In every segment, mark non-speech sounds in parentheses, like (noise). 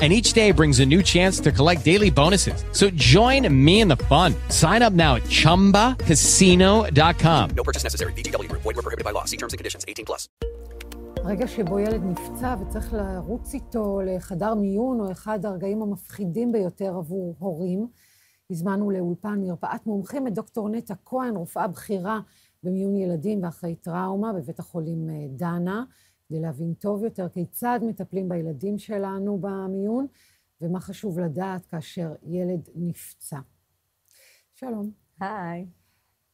And each day brings a new chance to collect daily bonuses. So join me in the fun. Sign up now at ChumbaCasino.com. No purchase necessary. VGW Group. Void were prohibited by law. See terms and conditions. 18 plus. הרגע שבו ילד נפצע וצריך לרוץ איתו לחדר מיון, או אחד הרגעים המפחידים ביותר עבור הורים, הזמנו לאולפן מרפאת מומחים את דוקטור נטע כהן, רופאה בכירה במיון ילדים ואחרי טראומה בבית החולים אה, דנה, כדי להבין טוב יותר כיצד מטפלים בילדים שלנו במיון, ומה חשוב לדעת כאשר ילד נפצע. שלום. היי.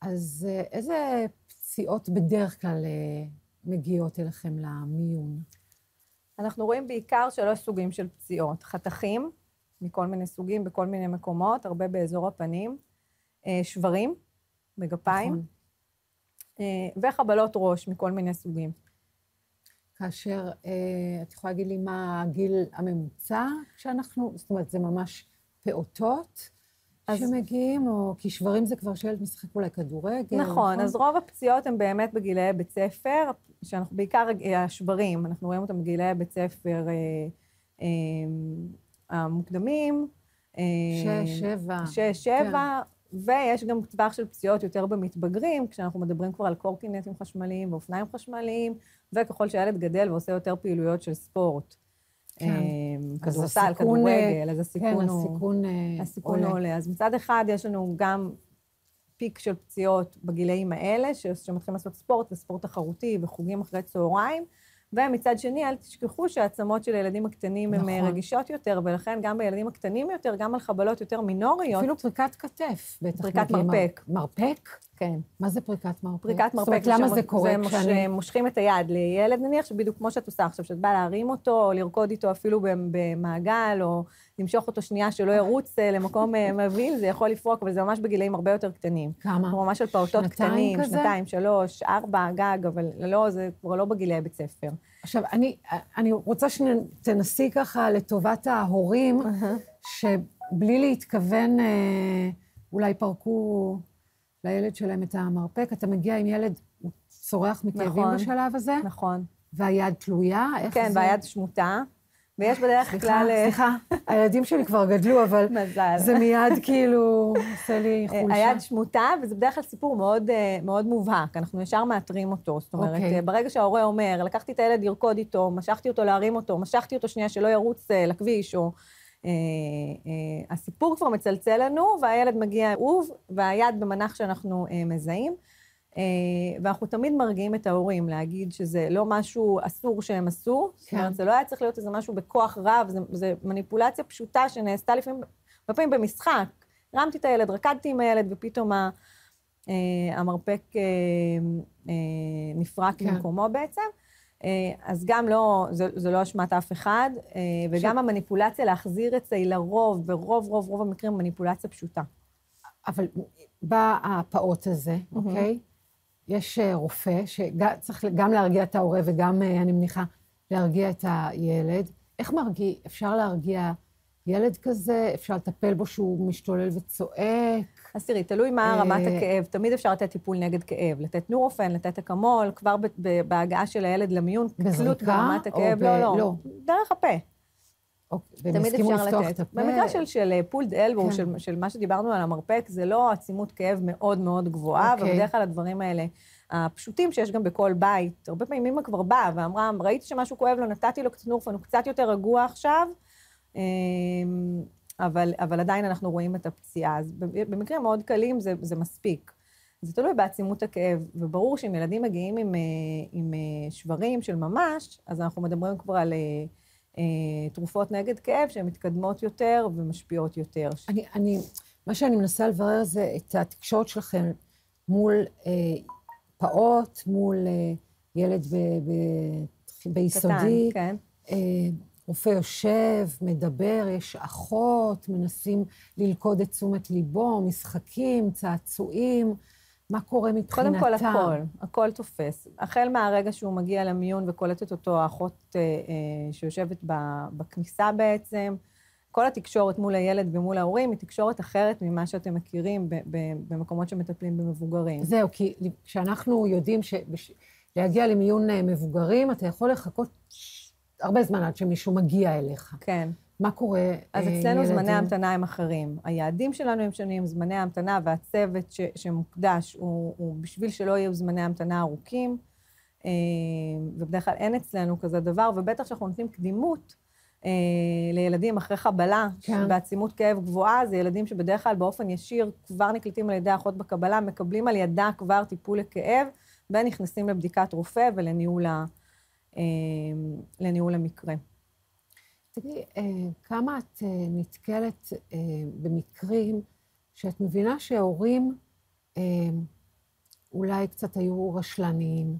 אז אה, איזה פציעות בדרך כלל אה, מגיעות אליכם למיון? אנחנו רואים בעיקר שלוש סוגים של פציעות. חתכים מכל מיני סוגים, בכל מיני מקומות, הרבה באזור הפנים, אה, שברים בגפיים, נכון. וחבלות ראש מכל מיני סוגים. כאשר, אה, את יכולה להגיד לי מה הגיל הממוצע שאנחנו, זאת אומרת, זה ממש פעוטות אז- שמגיעים, או כי שברים זה כבר שילד משחק אולי כדורגל, נכון, אז רוב הפציעות הן באמת בגילאי בית ספר, שאנחנו בעיקר אה, השברים, אנחנו רואים אותם בגילאי בית ספר אה, אה, המוקדמים. אה, שש, שבע. שש, שבע, ויש גם טווח של פציעות יותר במתבגרים, כשאנחנו מדברים כבר על קורקינטים חשמליים ואופניים חשמליים, וככל שהילד גדל ועושה יותר פעילויות של ספורט. כן. אה, כדורסל, הסיכון, כדורגל, אז כן, הסיכון הוא... הסיכון, אה, הסיכון עולה. אז מצד אחד יש לנו גם פיק של פציעות בגילאים האלה, שמתחילים לעשות ספורט וספורט תחרותי וחוגים אחרי צהריים, ומצד שני, אל תשכחו שהעצמות של הילדים הקטנים הן אה, נכון. רגישות יותר, ולכן גם בילדים הקטנים יותר, גם על חבלות יותר מינוריות. אפילו פריקת כתף, בטח. פריקת. מרפק. מרפק? כן. מה זה פריקת מרפק? פריקת זאת מרפק. אומרת, למה זה קורה כשאני... מושכים את היד לילד, נניח, שבדיוק כמו שאת עושה עכשיו, שאת באה להרים אותו, או לרקוד איתו אפילו במעגל, או למשוך אותו שנייה שלא ירוץ אה, למקום אה, מבהיל, זה יכול לפרוק, אבל זה ממש בגילאים הרבה יותר קטנים. כמה? אנחנו ממש על פעוטות קטנים, כזה? שנתיים, שלוש, ארבע, גג, אבל לא, זה כבר לא בגילאי בית ספר. עכשיו, אני, אני רוצה שתנסי ככה לטובת ההורים, שבלי להתכוון, אה, אולי פרקו לילד שלהם את המרפק, אתה מגיע עם ילד, הוא צורח מכאבים נכון. בשלב הזה, נכון. והיד תלויה, איך כן, זה? והיד שמוטה, ויש בדרך סליחה, כלל... אה, סליחה, הילדים שלי כבר גדלו, אבל מזל. זה מיד כאילו עושה לי אה, חולשה. היד שמוטה, וזה בדרך כלל סיפור מאוד, אה, מאוד מובהק, אנחנו ישר מאתרים אותו. זאת אומרת, אוקיי. אה, ברגע שההורה אומר, לקחתי את הילד לרקוד איתו, משכתי אותו להרים אותו, משכתי אותו שנייה שלא ירוץ לכביש, או... אה, אה, הסיפור כבר מצלצל לנו, והילד מגיע אהוב, והיד במנח שאנחנו אה, מזהים. ואנחנו תמיד מרגיעים את ההורים להגיד שזה לא משהו אסור שהם עשו. זאת כן. אומרת, זה לא היה צריך להיות איזה משהו בכוח רב, זה, זה מניפולציה פשוטה שנעשתה לפעמים, הרבה פעמים במשחק. הרמתי את הילד, רקדתי עם הילד, ופתאום המרפק נפרק כן. במקומו בעצם. אה, אז גם לא, זה לא אשמת אף אחד, אה, וגם המניפולציה להחזיר את זה היא לרוב, ברוב רוב רוב המקרים מניפולציה פשוטה. אבל בא הפעוט הזה, אוקיי? יש אה, רופא שצריך גם להרגיע את ההורה וגם, אני מניחה, להרגיע את הילד. איך מרגיע, אפשר להרגיע ילד כזה? אפשר לטפל בו שהוא משתולל וצועק? אז תראי, תלוי מה אה, רמת הכאב. תמיד אפשר לתת טיפול נגד כאב. לתת נורופן, לתת אקמול, כבר בהגעה של הילד למיון, תלות ברמת הכאב. לא, לא. לא. דרך הפה. אוקיי, תמיד אפשר לתת. במקרה של, של פולד אלבו, כן. של, של מה שדיברנו על המרפק, זה לא עצימות כאב מאוד מאוד גבוהה, אוקיי. ובדרך כלל הדברים האלה, הפשוטים שיש גם בכל בית, הרבה פעמים אמא כבר באה ואמרה, ראיתי שמשהו כואב לו, נתתי לו קצת נורפן, הוא קצת יותר רגוע עכשיו, אמ, אבל, אבל עדיין אנחנו רואים את הפציעה. אז במקרים מאוד קלים זה, זה מספיק. זה תלוי בעצימות הכאב, וברור שאם ילדים מגיעים עם, אה, עם אה, שברים של ממש, אז אנחנו מדברים כבר על אה, תרופות נגד כאב שהן מתקדמות יותר ומשפיעות יותר. אני, אני, מה שאני מנסה לברר זה את התקשורת שלכם מול אה, פעוט, מול אה, ילד ב, ב, ביסודי. קטן, כן. אה, רופא יושב, מדבר, יש אחות, מנסים ללכוד את תשומת ליבו, משחקים, צעצועים. מה קורה מבחינתם? קודם כל, הכל, הכל תופס. החל מהרגע שהוא מגיע למיון וקולטת אותו האחות אה, אה, שיושבת ב- בכניסה בעצם, כל התקשורת מול הילד ומול ההורים היא תקשורת אחרת ממה שאתם מכירים ב- ב- במקומות שמטפלים במבוגרים. זהו, כי כשאנחנו יודעים שלהגיע למיון אה, מבוגרים, אתה יכול לחכות הרבה זמן עד שמישהו מגיע אליך. כן. מה קורה, אז אה, אצלנו ילדים? זמני ההמתנה הם אחרים. היעדים שלנו הם שונים, זמני ההמתנה והצוות ש, שמוקדש הוא, הוא בשביל שלא יהיו זמני המתנה ארוכים, אה, ובדרך כלל אין אצלנו כזה דבר, ובטח שאנחנו נותנים קדימות אה, לילדים אחרי חבלה, כן. בעצימות כאב גבוהה, זה ילדים שבדרך כלל באופן ישיר כבר נקלטים על ידי אחות בקבלה, מקבלים על ידה כבר טיפול לכאב, ונכנסים לבדיקת רופא ולניהול ה, לניהול המקרה. תגידי, אה, כמה את אה, נתקלת אה, במקרים שאת מבינה שההורים אולי קצת היו רשלניים?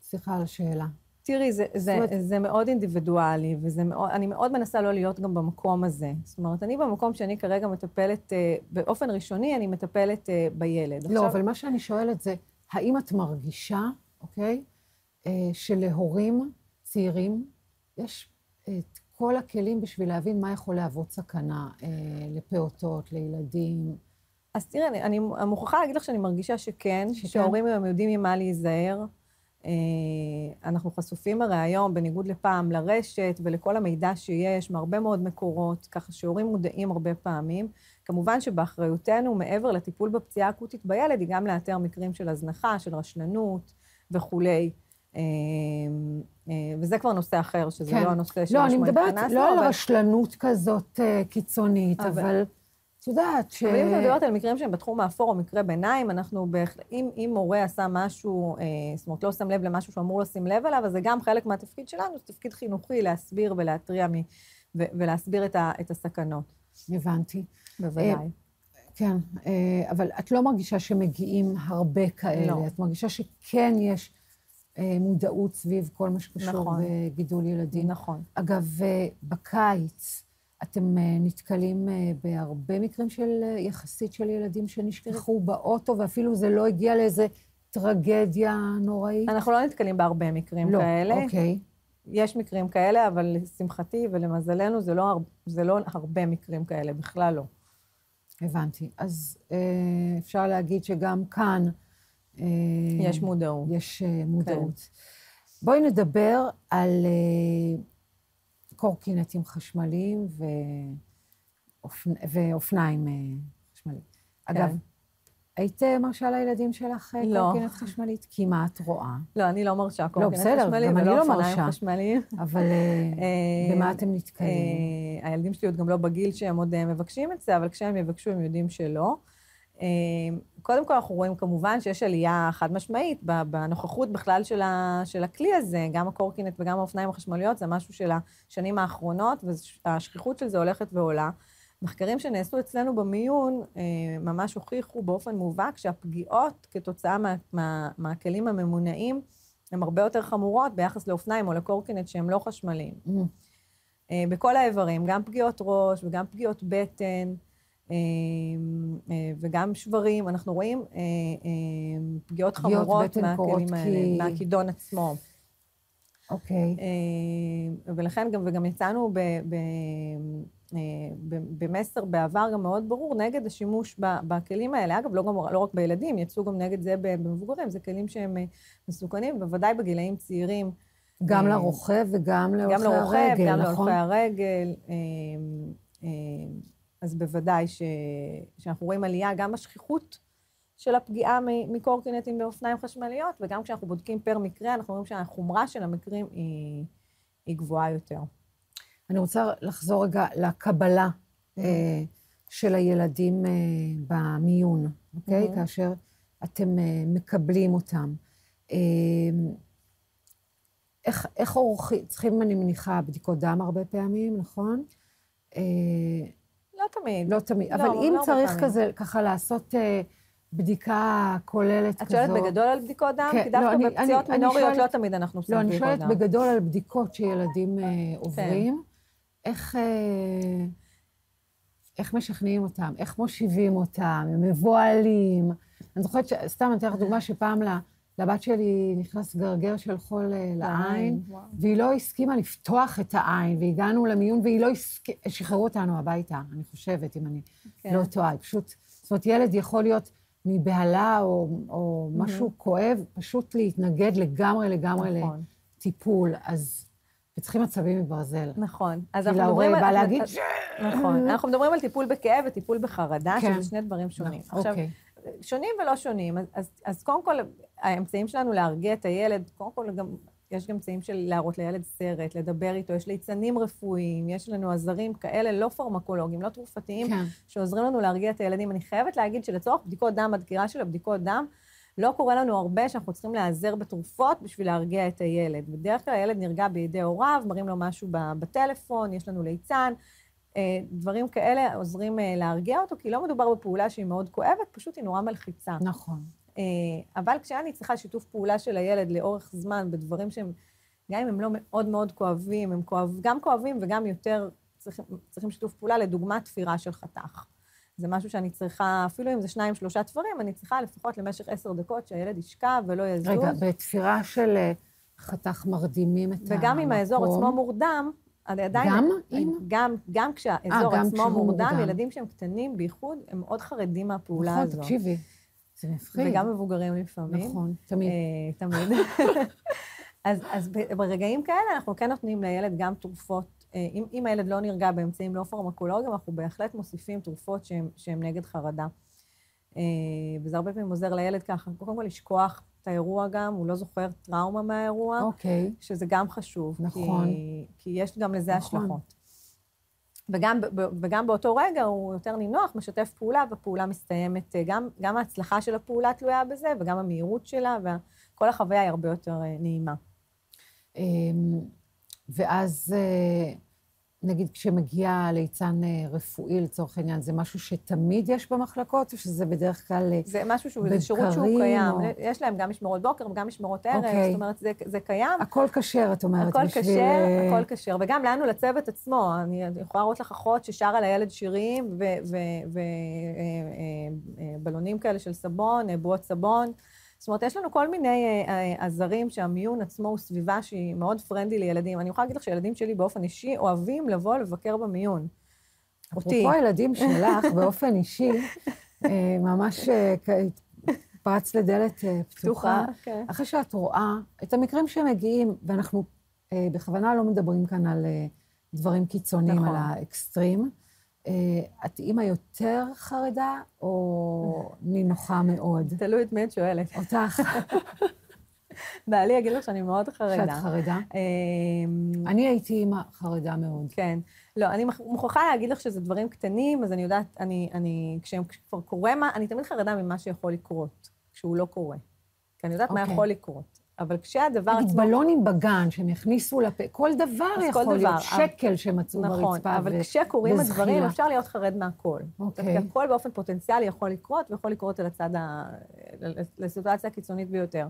סליחה על השאלה. תראי, זה, זה, אומרת- זה מאוד אינדיבידואלי, וזה מאוד, מאוד מנסה לא להיות גם במקום הזה. זאת אומרת, אני במקום שאני כרגע מטפלת, באופן ראשוני, אני מטפלת בילד. לא, אבל מה שאני שואלת זה, האם את מרגישה, אוקיי, אה, שלהורים צעירים יש את כל הכלים בשביל להבין מה יכול להוות סכנה אה, לפעוטות, לילדים? אז תראי, אני, אני מוכרחה להגיד לך שאני מרגישה שכן, שכן? שההורים היום יודעים ממה להיזהר. אה, אנחנו חשופים הרי היום, בניגוד לפעם, לרשת ולכל המידע שיש מהרבה מאוד מקורות, ככה שהורים מודעים הרבה פעמים. כמובן שבאחריותנו, מעבר לטיפול בפציעה אקוטית בילד, היא גם לאתר מקרים של הזנחה, של רשלנות וכולי. אה, אה, וזה כבר נושא אחר, שזה כן. לא הנושא לא, שלשמו אני מדברת לא על אבל- רשלנות כזאת אה, קיצונית, אבל- אבל את יודעת ש... אבל אם את מדברת על מקרים שהם בתחום האפור או מקרה ביניים, אנחנו בהחלט, אם, אם מורה עשה משהו, אה, זאת אומרת, לא שם לב למשהו שהוא אמור לשים לב אליו, אז זה גם חלק מהתפקיד שלנו, זה תפקיד חינוכי להסביר ולהתריע מ, ו, ולהסביר את, ה, את הסכנות. הבנתי. בוודאי. כן, אה, אבל את לא מרגישה שמגיעים הרבה כאלה. לא. את מרגישה שכן יש אה, מודעות סביב כל מה שקשור נכון. בגידול ילדים. נכון. אגב, אה, בקיץ אתם אה, נתקלים אה, בהרבה מקרים של, אה, יחסית של ילדים שנשכחו באוטו, ואפילו זה לא הגיע לאיזה טרגדיה נוראית? אנחנו לא נתקלים בהרבה מקרים לא, כאלה. אוקיי. יש מקרים כאלה, אבל לשמחתי ולמזלנו, זה לא, הר- זה לא הרבה מקרים כאלה, בכלל לא. הבנתי. אז אה, אפשר להגיד שגם כאן... אה, יש מודעות. יש אה, מודעות. בואי נדבר על קורקינטים חשמליים ואופנ... ואופניים חשמליים. אגב, היית מרשה לילדים שלך אה, לא. קורקינט חשמלית? כי מה את רואה? לא, אני לא מרשה קורקינט בסדר, חשמלי, גם אני לא אופניים מרשה. חשמליים. אבל אה, אה, במה אתם נתקלים? אה, הילדים שלי עוד גם לא בגיל שהם עוד מבקשים את זה, אבל כשהם יבקשו הם יודעים שלא. קודם כל, אנחנו רואים כמובן שיש עלייה חד משמעית בנוכחות בכלל של, ה, של הכלי הזה, גם הקורקינט וגם האופניים החשמליות, זה משהו של השנים האחרונות, והשכיחות של זה הולכת ועולה. מחקרים שנעשו אצלנו במיון אה, ממש הוכיחו באופן מובהק שהפגיעות כתוצאה מה, מה, מהכלים הממונעים הן הרבה יותר חמורות ביחס לאופניים או לקורקינט שהם לא חשמליים. Mm, בכל האיברים, גם פגיעות ראש וגם פגיעות בטן אה, וגם שברים. אנחנו רואים פגיעות פגיעות חמורות מהכלים כי- האלה, מהכידון עצמו. אוקיי. אה, ולכן גם, וגם יצאנו ב, ב, במסר בעבר גם מאוד ברור נגד השימוש בכלים האלה. אגב, לא, גם, לא רק בילדים, יצאו גם נגד זה במבוגרים. זה כלים שהם אה, מסוכנים, בוודאי בגילאים צעירים. גם אה, לרוכב וגם גם להולכי לרוכב, הרגל, גם נכון? להולכי הרגל. אה, אה, אז בוודאי ש... שאנחנו רואים עלייה גם בשכיחות של הפגיעה מקורקינטים באופניים חשמליות, וגם כשאנחנו בודקים פר מקרה, אנחנו רואים שהחומרה של המקרים היא, היא גבוהה יותר. אני רוצה לחזור רגע לקבלה אה, של הילדים אה, במיון, אוקיי? Mhm. כאשר אתם אה, מקבלים אותם. אה, איך, איך עורכים, צריכים, אני מניחה, בדיקות דם הרבה פעמים, נכון? אה, לא תמיד. לא תמיד, לא, אבל לא אם הרבה צריך פעמים. כזה, ככה לעשות אה, בדיקה כוללת את כזו... שואלת בגדול על בדיקות דם? כן, כי לא, דווקא אני- בפציעות אני- אני מינוריות שואלת- לא תמיד אנחנו עושים לא, אני בדיקות שואלת דם. בגדול על בדיקות שילדים אה, עוברים. איך, אה, איך משכנעים אותם, איך מושיבים אותם, הם מבוהלים. אני זוכרת, ש... סתם אני אתן לך דוגמה שפעם ל- לבת שלי נכנס גרגר של חול אה, לעין, וואו. והיא לא הסכימה לפתוח את העין, והגענו למיון, והיא לא הסכימה, שחררו אותנו הביתה, אני חושבת, אם אני כן. לא טועה. פשוט, זאת אומרת, ילד יכול להיות מבהלה או, או משהו כואב, פשוט להתנגד לגמרי לגמרי נכון. לטיפול, אז... וצריכים עצבים מברזל. נכון. אז כי אנחנו להורה מדברים... בא על- להגיד, אז- נכון. אנחנו מדברים על טיפול בכאב וטיפול בחרדה, כן. שזה שני דברים שונים. עכשיו, אוקיי. שונים ולא שונים. אז קודם כל, האמצעים שלנו להרגיע את הילד, קודם כל גם, יש גם אמצעים של להראות לילד סרט, לדבר איתו, יש ליצנים רפואיים, יש לנו עזרים כאלה לא פרמקולוגיים, לא תרופתיים, כן. שעוזרים לנו להרגיע את הילדים. אני חייבת להגיד שלצורך בדיקות דם, הדקירה של הבדיקות דם, לא קורה לנו הרבה שאנחנו צריכים להיעזר בתרופות בשביל להרגיע את הילד. בדרך כלל הילד נרגע בידי הוריו, מראים לו משהו בטלפון, יש לנו ליצן. אה, דברים כאלה עוזרים אה, להרגיע אותו, כי לא מדובר בפעולה שהיא מאוד כואבת, פשוט היא נורא מלחיצה. נכון. אה, אבל כשאני צריכה שיתוף פעולה של הילד לאורך זמן בדברים שהם, גם אם הם לא מאוד מאוד כואבים, הם כואב, גם כואבים וגם יותר צריכים, צריכים שיתוף פעולה, לדוגמה תפירה של חתך. זה משהו שאני צריכה, אפילו אם זה שניים, שלושה תפרים, אני צריכה לפחות למשך עשר דקות שהילד ישכב ולא יזוז. רגע, בתפירה של אה, חתך מרדימים את המקום. וגם אם האזור עצמו מורדם, אני עדיין... גם אם? גם, גם כשהאזור גם עצמו מורדם, מורדם. ילדים שהם קטנים, בייחוד, הם מאוד חרדים מהפעולה נכון, הזאת. תקשיבי, זה מפחיד. וגם מבוגרים לפעמים. נכון, תמיד. אה, תמיד. (laughs) אז, אז ברגעים כאלה אנחנו כן נותנים לילד גם תרופות. אה, אם, אם הילד לא נרגע באמצעים לא פרמקולוגיים, אנחנו בהחלט מוסיפים תרופות שהן נגד חרדה. אה, וזה הרבה פעמים עוזר לילד ככה, קודם כל לשכוח את האירוע גם, הוא לא זוכר טראומה מהאירוע, אוקיי. שזה גם חשוב. נכון. כי, כי יש גם לזה נכון. השלכות. וגם, וגם באותו רגע הוא יותר נינוח, משתף פעולה, והפעולה מסתיימת, אה, גם, גם ההצלחה של הפעולה תלויה בזה, וגם המהירות שלה, וכל החוויה היא הרבה יותר נעימה. ואז, אה, נגיד, כשמגיע ליצן אה, רפואי, לצורך העניין, זה משהו שתמיד יש במחלקות, או שזה בדרך כלל... אה, זה משהו שהוא, זה שירות שהוא קיים. או- יש להם גם משמרות בוקר וגם משמרות ערב, אוקיי. זאת אומרת, זה, זה קיים. הכל כשר, את אומרת, הכל בשביל... כשר, אה, הכל כשר. וגם לנו, לצוות עצמו, אני יכולה להראות לך אחות ששרה לילד שירים ובלונים כאלה של סבון, בועות סבון. זאת אומרת, יש לנו כל מיני אה, אה, עזרים שהמיון עצמו הוא סביבה שהיא מאוד פרנדלי לילדים. אני יכולה להגיד לך שילדים שלי באופן אישי אוהבים לבוא לבקר במיון. אותי. אפרופו הילדים שלך, (laughs) באופן אישי, אה, ממש פרץ לדלת פתוחה. כן. אחרי שאת רואה את המקרים שמגיעים, ואנחנו בכוונה לא מדברים כאן על דברים קיצוניים, נכון. על האקסטרים, את אימא יותר חרדה או נינוחה מאוד? תלוי את מי את שואלת. אותך, (laughs) בעלי יגיד לך שאני מאוד חרדה. שאת חרדה? אמ, אני הייתי אימא חרדה מאוד. כן. לא, אני מוכ- מוכרחה להגיד לך שזה דברים קטנים, אז אני יודעת, אני, אני, כשהם- כשכבר קורה מה, אני תמיד חרדה ממה שיכול לקרות, כשהוא לא קורה. כי אני יודעת מה אוקיי. יכול לקרות. אבל כשהדבר עצמו... בלונים בגן שהם יכניסו לפה, כל דבר אז כל יכול דבר, להיות, שקל שמצאו נכון, ברצפה אבל ו- כשקורים. הדברים, אפשר להיות חרד מהכל. אוקיי. כי הכל באופן פוטנציאלי יכול לקרות, ויכול לקרות על הצד ה... לסיטואציה הקיצונית ביותר.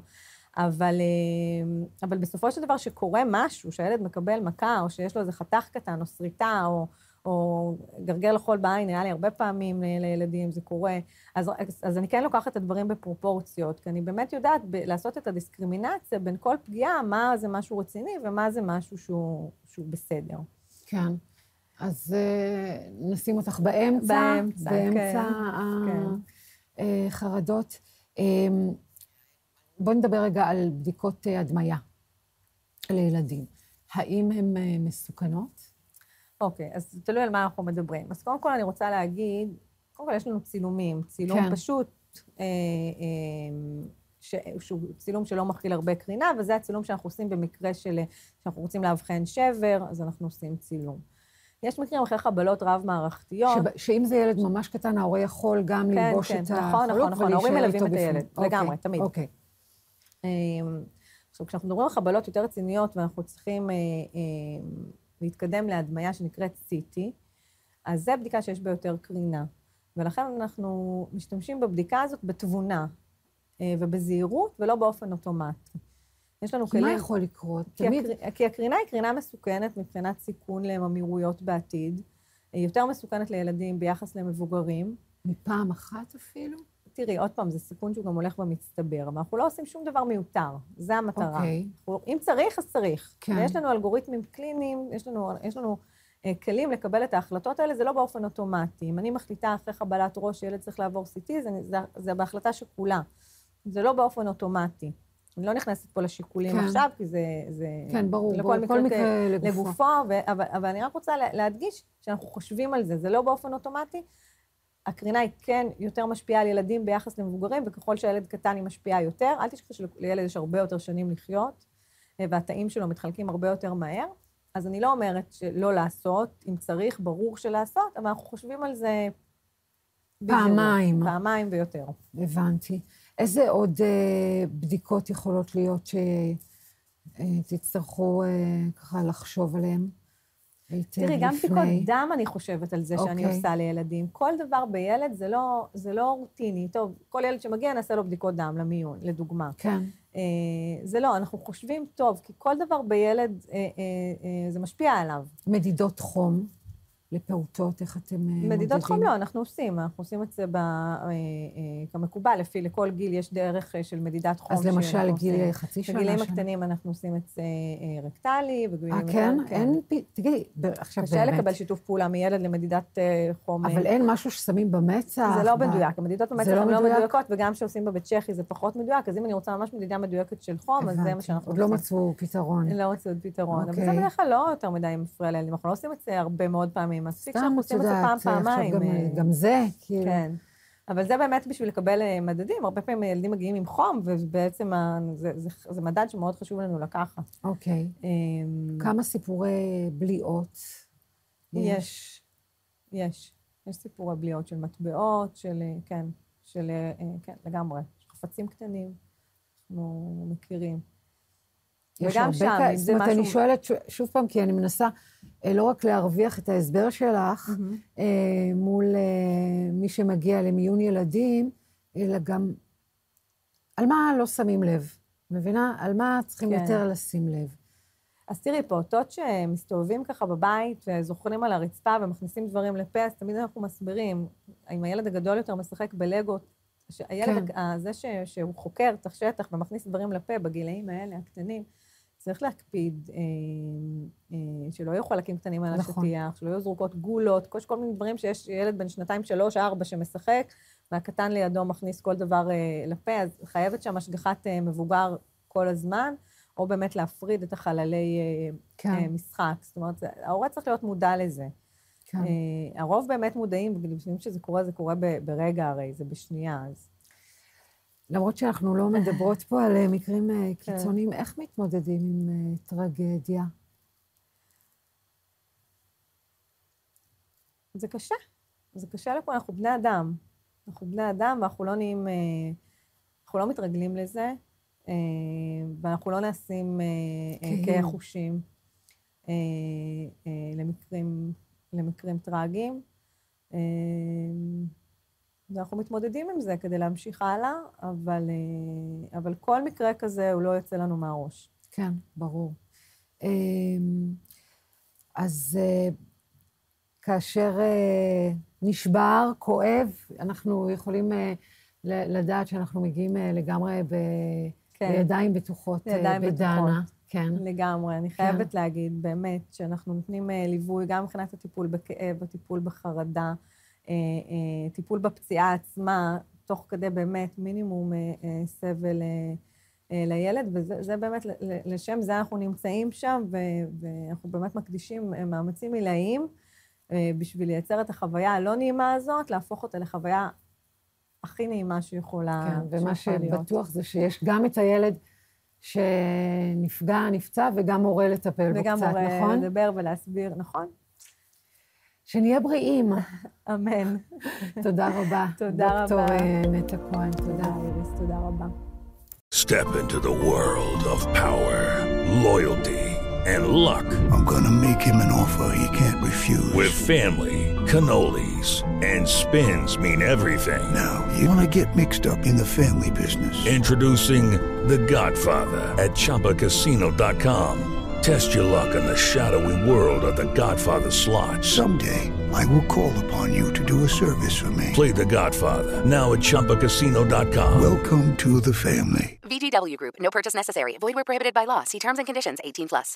אבל, אה, אבל בסופו של דבר, שקורה משהו, שהילד מקבל מכה, או שיש לו איזה חתך קטן, או שריטה, או, או גרגר לחול בעין, היה לי הרבה פעמים לילדים, זה קורה. אז, אז אני כן לוקחת את הדברים בפרופורציות, כי אני באמת יודעת ב- לעשות את הדיסקרימינציה בין כל פגיעה, מה זה משהו רציני ומה זה משהו שהוא, שהוא בסדר. כן. אז אה, נשים אותך באמצע. באמצע, באמצע כן, החרדות. בואי נדבר רגע על בדיקות אה, הדמיה לילדים. האם הן אה, מסוכנות? אוקיי, אז תלוי על מה אנחנו מדברים. אז קודם כל אני רוצה להגיד, קודם כל יש לנו צילומים, צילום כן. פשוט, אה, אה, ש, שהוא צילום שלא מכיל הרבה קרינה, וזה הצילום שאנחנו עושים במקרה של, שאנחנו רוצים לאבחן שבר, אז אנחנו עושים צילום. יש מקרים אחרי חבלות רב-מערכתיות. שב- שאם זה ילד ממש קטן, ההורה יכול גם כן, ללבוש כן, את נכון, החלוק נכון, נכון, ההורים ולהישאר מלווים את. הילד, אוקיי, לגמרי, תמיד. אוקיי. אמ, עכשיו, כשאנחנו מדברים על חבלות יותר רציניות ואנחנו צריכים אה, אה, להתקדם להדמיה שנקראת CT, אז זו בדיקה שיש בה יותר קרינה. ולכן אנחנו משתמשים בבדיקה הזאת בתבונה אה, ובזהירות ולא באופן אוטומטי. יש לנו כלים... מה יכול לקרות? כי, תמיד, הקר... כי הקרינה היא קרינה מסוכנת מבחינת סיכון לממירויות בעתיד. היא יותר מסוכנת לילדים ביחס למבוגרים. מפעם אחת אפילו? תראי, עוד פעם, זה סיכון שהוא גם הולך במצטבר, אבל אנחנו לא עושים שום דבר מיותר, זה המטרה. אוקיי. אנחנו, אם צריך, אז צריך. כן. ויש לנו אלגוריתמים קליניים, יש לנו, יש לנו אה, כלים לקבל את ההחלטות האלה, זה לא באופן אוטומטי. אם אני מחליטה אחרי חבלת ראש שילד צריך לעבור CT, זה, זה, זה בהחלטה שכולה. זה לא באופן אוטומטי. אני לא נכנסת פה לשיקולים כן. עכשיו, כי זה... זה כן, ברור, לכל ברור, מקרה, כל מקרה כ- לגופו. לגופו ו- אבל, אבל אני רק רוצה לה- להדגיש שאנחנו חושבים על זה, זה לא באופן אוטומטי. הקרינה היא כן יותר משפיעה על ילדים ביחס למבוגרים, וככל שהילד קטן היא משפיעה יותר. אל תשכחי שלילד יש הרבה יותר שנים לחיות, אה, והתאים שלו מתחלקים הרבה יותר מהר. אז אני לא אומרת שלא לעשות, אם צריך, ברור שלעשות, אבל אנחנו חושבים על זה... פעמיים. פעמיים ויותר. הבנתי. איזה עוד אה, בדיקות יכולות להיות שתצטרכו אה, ככה לחשוב עליהן תראי, גם? בדיקות דם, אני חושבת על זה שאני אוקיי. עושה לילדים. כל דבר בילד זה לא, זה לא רוטיני. טוב, כל ילד שמגיע, נעשה לו בדיקות דם למיון, לדוגמה. כן, אה, זה לא, אנחנו חושבים טוב, כי כל דבר בילד, אה, אה, אה, זה משפיע עליו. מדידות חום לפעוטות, איך אתם אה, מודדים? מדידות חום לא, אנחנו עושים, אנחנו עושים את זה ב, אה, אה, כמקובל, לפי לכל גיל יש דרך של מדידת חום. אז למשל, גיל עושים. חצי שנה? בגילאים שנה? הקטנים אנחנו עושים את זה רקטלי, ובגילאים... אה, כן? אין... תגידי, עכשיו קשה באמת. לקבל שיתוף פעולה מילד למדידת חום. אבל אין משהו ששמים במצח? זה לא מדויק, המדידות במצח לא הן לא מדויק? מדויקות, וגם כשעושים בבית צ'כי זה פחות מדויק, אז אם אני רוצה ממש מדידה מדויקת של חום, אז זה מה. שאנחנו עוד לא עושים. מצאו פתרון. לא מצאו פתרון. אבל זה אוקיי. בדרך כלל לא יותר מדי מפריע לילדים, אנחנו לא עושים את זה הרבה מאוד פעמים, מספיק סתם, שאנחנו עושים את זה פעם, יודעת, עכשיו פעמיים. גם- אה, גם זה, כאילו. כן. אבל זה באמת בשביל לקבל אה, מדדים, הרבה פעמים ילדים מגיעים עם חום, ובעצם ה- זה- זה- זה מדד שמאוד חשוב לנו לקחת. אוקיי. אמ, כמה סיפורי בליעות? יש, יש. יש סיפורי בליעות של מטבעות, של, אה, כן, של, כן, לגמרי. חפצים קטנים, אנחנו מכירים. וגם שם, זאת זה משהו... אני שואלת ש- שוב פעם, כי אני מנסה אה, לא רק להרוויח את ההסבר שלך. אה, מול אה, מי שמגיע למיון ילדים, אלא גם על מה לא שמים לב. מבינה? על מה צריכים כן. יותר לשים לב. אז תראי, פעוטות שמסתובבים ככה בבית וזוכרים על הרצפה ומכניסים דברים לפה, אז תמיד אנחנו מסבירים, אם הילד הגדול יותר משחק בלגו, הילד, כן. כן. זה ש, שהוא חוקר את השטח ומכניס דברים לפה בגילאים האלה, הקטנים, צריך להקפיד אה, אה, שלא יהיו חלקים קטנים על נכון. השטיח, שלא יהיו זרוקות גולות, כל, כל מיני דברים שיש ילד בן שנתיים, שלוש, ארבע שמשחק, והקטן לידו מכניס כל דבר אה, לפה, אז חייבת שם השגחת אה, מבוגר כל הזמן, או באמת להפריד את החללי אה, כן, אה, משחק. זאת אומרת, ההורה צריך להיות מודע לזה. כן. אה, הרוב באמת מודעים, ולפעמים כשזה קורה, זה קורה ברגע הרי, זה בשנייה, אז... למרות שאנחנו לא מדברות פה על אה, מקרים אה, כן. קיצוניים, איך מתמודדים עם אה, טרגדיה? זה קשה. זה קשה לכולם, אנחנו בני אדם. אנחנו בני אדם ואנחנו לא נהיים... אנחנו לא מתרגלים לזה, ואנחנו לא נעשים כן. קהי חושים אה, למקרים, למקרים טרגיים. אה, ואנחנו מתמודדים עם זה כדי להמשיך הלאה, אבל, אה, אבל כל מקרה כזה הוא לא יוצא לנו מהראש. כן, ברור. אמ, אז אה, כאשר אה, נשבר, כואב, אנחנו יכולים אה, לדעת שאנחנו מגיעים אה, לגמרי ב- כן. בידיים בטוחות אה, בידיים בדנה. בטוחות. כן. לגמרי. אני חייבת להגיד, באמת, שאנחנו נותנים אה, ליווי גם מבחינת הטיפול בכאב, הטיפול בחרדה, אה, אה, טיפול בפציעה עצמה, תוך כדי באמת מינימום אה, אה, סבל אה, אה, לילד, וזה זה באמת, לשם זה אנחנו נמצאים שם, ואנחנו באמת מקדישים אה, מאמצים עילאיים אה, בשביל לייצר את החוויה הלא נעימה הזאת, להפוך אותה לחוויה הכי נעימה שיכולה, כן, ומה להיות. שבטוח זה שיש גם את הילד שנפגע, נפצע, וגם מורה לטפל בו וגם קצת, מורה נכון? לדבר ולהסביר, נכון? שנהיה בריאים. אמן. תודה רבה. (laughs) תודה דוקטור רבה. אה, נטע כהן, תודה. תודה, איריס, תודה רבה. Step into the world of power, loyalty, and luck. I'm gonna make him an offer he can't refuse. With family, cannolis, and spins mean everything. now, you wanna get mixed up in the family business. Introducing The Godfather at ChumbaCasino.com. Test your luck in the shadowy world of The Godfather slot. Someday, I will call upon you to do a service for me. Play the Godfather now at ChumbaCasino.com. Welcome to the family. VGW Group. No purchase necessary. Void where prohibited by law. See terms and conditions. 18 plus.